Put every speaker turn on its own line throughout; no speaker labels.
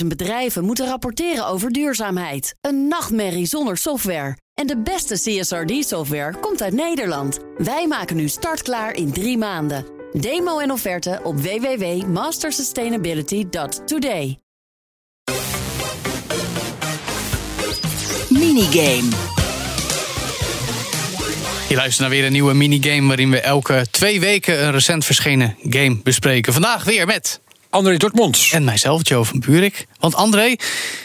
50.000 bedrijven moeten rapporteren over duurzaamheid. Een nachtmerrie zonder software. En de beste CSRD-software komt uit Nederland. Wij maken nu startklaar in drie maanden. Demo en offerte op www.mastersustainability.today.
Minigame.
Je luistert naar weer een nieuwe minigame waarin we elke twee weken een recent verschenen game bespreken. Vandaag weer met
André Dortmund.
en mijzelf, Joe van Buurik. Want André,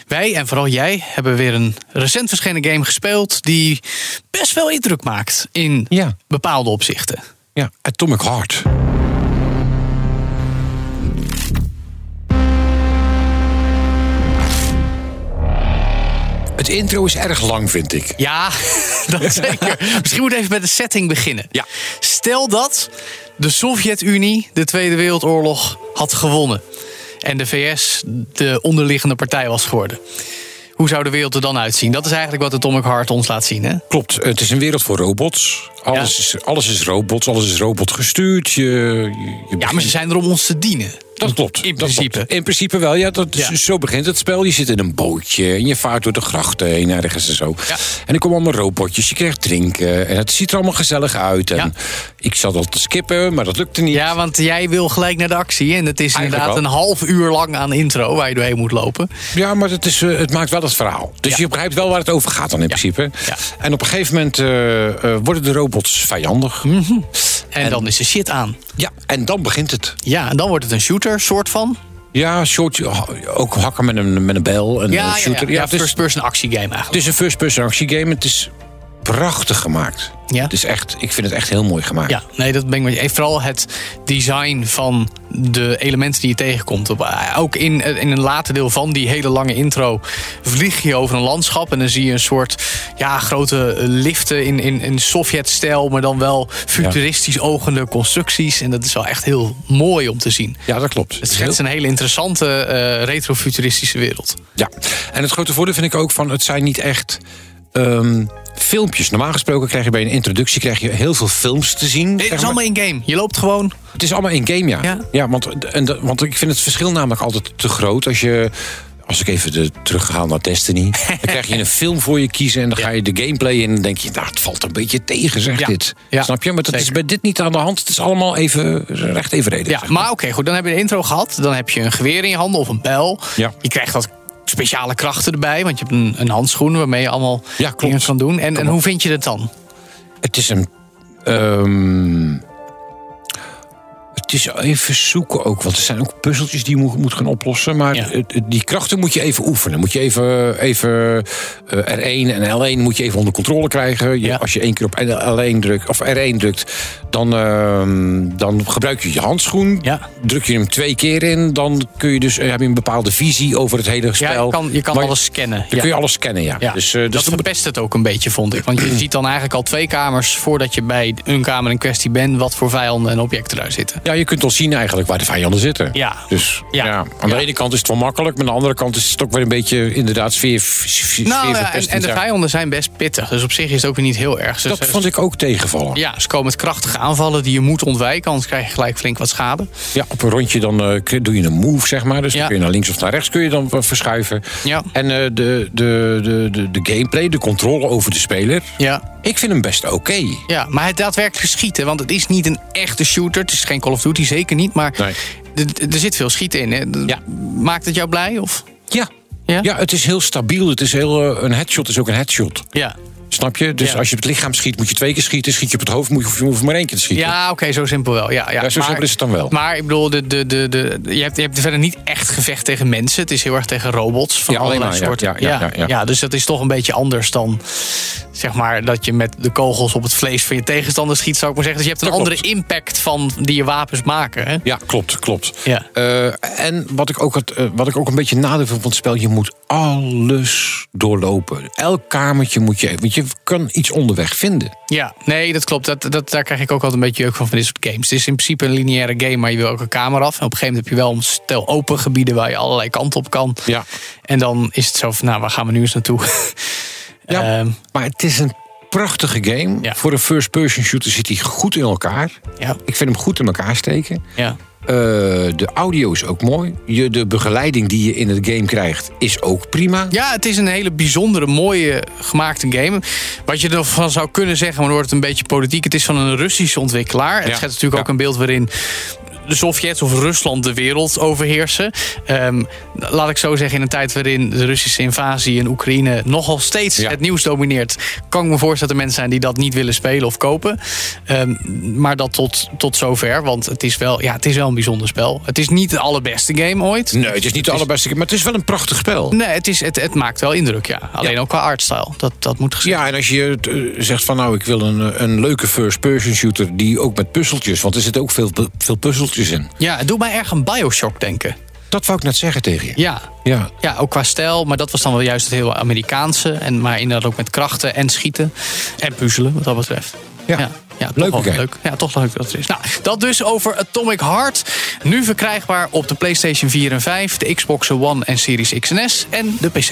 wij en vooral jij hebben weer een recent verschenen game gespeeld die best wel indruk maakt in
Ja.
bepaalde opzichten.
Ja, Atomic Heart. Het intro is erg lang, vind ik.
Ja, dat zeker. Misschien moet ik even met de setting beginnen.
Ja.
Stel dat de Sovjet-Unie de Tweede Wereldoorlog had gewonnen. En de VS de onderliggende partij was geworden. Hoe zou de wereld er dan uitzien? Dat is eigenlijk wat Atomic Heart ons laat zien, hè?
Klopt, het is een wereld voor robots. Alles, is, alles is robots, alles is robot gestuurd. Je,
Ja, maar ze zijn er om ons te dienen.
Dat klopt.
In principe.
klopt. In principe wel, ja. Dat,
Ja.
Zo begint het spel. Je zit in een bootje en je vaart door de grachten heen ergens en zo.
Ja.
En er komen allemaal robotjes, je krijgt drinken. En het ziet er allemaal gezellig uit. En
Ja.
ik zat al te skippen, maar dat lukte niet.
Ja, want jij wil gelijk naar de actie. En het is
Eigenlijk
inderdaad
wel.
een half uur lang aan intro waar je doorheen moet lopen.
Ja, maar het, is, eh, het maakt wel het verhaal. Dus je begrijpt wel waar het over gaat dan in principe.
Ja.
En op een gegeven moment eh, eh, worden de robots vijandig.
En, dan is de shit aan.
Ja, en dan begint het.
Ja, en dan wordt het een shooter, soort van.
Ja, short, ook hakken met een, met een bijl. Een
Ja, ja,
shooter.
ja, ja,
het, is,
first-person actiegame eigenlijk.
het is een first-person actiegame. Het is prachtig gemaakt.
Ja.
Het is echt, ik vind het echt heel mooi gemaakt.
Ja, nee, dat ben ik met je. Vooral het design van de elementen die je tegenkomt. Eh, Ook in, in een later deel van die hele lange intro vlieg je over een landschap. En dan zie je een soort ja, grote liften in, in, in Sovjet-stijl. Maar dan wel futuristisch ogende constructies. En dat is wel echt heel mooi om te zien.
Ja, dat klopt.
Het schetst een hele interessante eh, retrofuturistische wereld.
Ja, en het grote voordeel vind ik ook van... het zijn niet echt ehm, filmpjes. Normaal gesproken krijg je bij een introductie krijg je heel veel films te zien.
Nee, het is allemaal in game. Je loopt gewoon.
Het is allemaal in game, ja.
Ja.
ja want, en, dat- want ik vind het verschil namelijk altijd te groot. Als je... Als ik even de, terugga naar Destiny. dan krijg je een film voor je kiezen. En dan ga je de gameplay in. En dan denk je, nou, het valt een beetje tegen, zeg
Ja.
dit.
Ja,
Snap je? Maar dat is bij dit niet aan de hand. Het is allemaal even recht evenredig.
Ja,
zeg
maar oké, goed. Dan heb je de intro gehad. Dan heb je een geweer in je handen of een bijl.
Ja.
Je krijgt wat speciale krachten erbij. Want je hebt een, een handschoen waarmee je allemaal
Ja,
dingen kan doen. En, en hoe vind je het dan?
Het is een. ehm, het is even zoeken ook, want er zijn ook puzzeltjes die je moet, moet gaan oplossen. Maar
Ja.
die krachten moet je even oefenen. Moet je even, even eh, R1 en L1 moet je even onder controle krijgen. Je-
Ja.
Als je één keer op L1 drukt, of R1 drukt, dan, ehm, dan gebruik je je handschoen.
Ja.
Druk je hem twee keer in, dan kun je dus, eh, heb je een bepaalde visie over het hele spel.
Ja, je kan, je kan
Maar
alles scannen.
Dan kun je alles scannen, ja. Dus, eh, dus
dat verpest het ook een beetje, vond ik. Want je ziet dan eigenlijk al twee kamers voordat je bij een kamer in kwestie bent, wat voor vijanden en objecten daar zitten.
Ja, je kunt al zien eigenlijk waar de vijanden zitten.
Ja.
Dus
Ja.
ja. aan de
Ja.
ene kant is het wel makkelijk, maar aan de andere kant is het ook weer een beetje inderdaad sfeer. sfeer
Nou ja, en, en de
ja.
vijanden zijn best pittig. Dus op zich is het ook weer niet heel erg. Dus
Dat vond ik ook tegenvallen. Ja.
Ja, ze komen met krachtige aanvallen die je moet ontwijken, anders krijg je gelijk flink wat schade.
op een rondje dan eh, doe je een move, zeg maar. Dus
Ja.
dan kun je naar links of naar rechts kun je dan eh, verschuiven.
Ja.
En eh, de, de, de, de, de gameplay, de controle over de speler,
Ja,
ik vind hem best oké.
Ja, maar het daadwerkelijk schieten, want het is niet een echte shooter. Het is geen Call of Duty, zeker niet. Maar
Nee.
er zit veel schieten in. Hè.
Ja.
Maakt het jou blij? Of?
Ja.
Ja?
Ja, het is heel stabiel. Het is heel, eh, een headshot is ook een headshot.
Ja.
Snap je? Dus
Ja.
als je op het lichaam schiet, moet je twee keer schieten. Schiet je op het hoofd, moet je, hoeft maar één keer te schieten.
Ja, oké, zo simpel wel. Ja, ja.
Ja, zo simpel is het dan wel.
Maar ik bedoel, de, de, de, de, je, hebt, je hebt verder niet echt gevecht tegen mensen. Het is heel erg tegen robots van
Ja,
allerlei
maar,
soorten.
ja, ja, ja, ja.
dus dat is toch een beetje anders dan zeg maar dat je met de kogels op het vlees van je tegenstander schiet, zou ik maar zeggen. Dus je hebt een
Dat
andere
klopt.
impact van die je wapens maken. Hè?
Ja, klopt, klopt.
Ja.
Eh, en wat ik, ook eh, wat ik ook een beetje nadeel van het spel... je moet alles doorlopen. Elk kamertje moet je... Want je kan iets onderweg vinden.
Ja, nee, dat klopt. Dat, dat, daar krijg ik ook altijd een beetje jeuk van van dit soort games. Het is in principe een lineaire game, maar je wil ook een kamer af. En op een gegeven moment heb je wel een stel open gebieden... waar je allerlei kanten op kan.
Ja.
En dan is het zo van, nou, waar gaan we nu eens naartoe?
Ja,
Ehm,
maar het is een prachtige game.
Ja.
Voor een first-person shooter zit hij goed in elkaar.
ja,
Ik vind hem goed in elkaar steken.
ja.
Eh, de audio is ook mooi. Je, de begeleiding die je in het game krijgt is ook prima.
Ja, het is een hele bijzondere, mooie gemaakte game. Wat je ervan zou kunnen zeggen, maar dan wordt het een beetje politiek. Het is van een Russische ontwikkelaar. Het schetst natuurlijk ook een beeld waarin de Sovjets of Rusland de wereld overheersen. Ehm, laat ik zo zeggen, in een tijd waarin de Russische invasie in Oekraïne nogal steeds
Ja.
het nieuws domineert, kan ik me voorstellen dat er mensen zijn die dat niet willen spelen of kopen. Ehm, maar dat tot, tot zover, want het is, wel, ja, het is wel een bijzonder spel. Het is niet de allerbeste game ooit.
Nee, het is niet de allerbeste, maar het is wel een prachtig spel.
Nee, het, is, het, het maakt wel indruk, ja. Alleen
Ja.
ook qua artstyle. Dat, dat moet gezegd
Ja, en als je eh, zegt van nou, ik wil een, een leuke first-person shooter... die ook met puzzeltjes, want er zitten ook veel, veel in.
Ja, het doet mij erg aan Bioshock denken.
Dat wou ik net zeggen tegen je.
Ja.
Ja.
Ja, ook qua stijl. Maar dat was dan wel juist het heel Amerikaanse. En, maar inderdaad ook met krachten en schieten. En puzzelen, wat dat betreft.
Ja.
ja, ja, toch leuk. Ja, toch leuk dat het is. Nou, dat dus over Atomic Heart. Nu verkrijgbaar op de PlayStation 4 en 5, de Xbox One en Series X en S en de PC.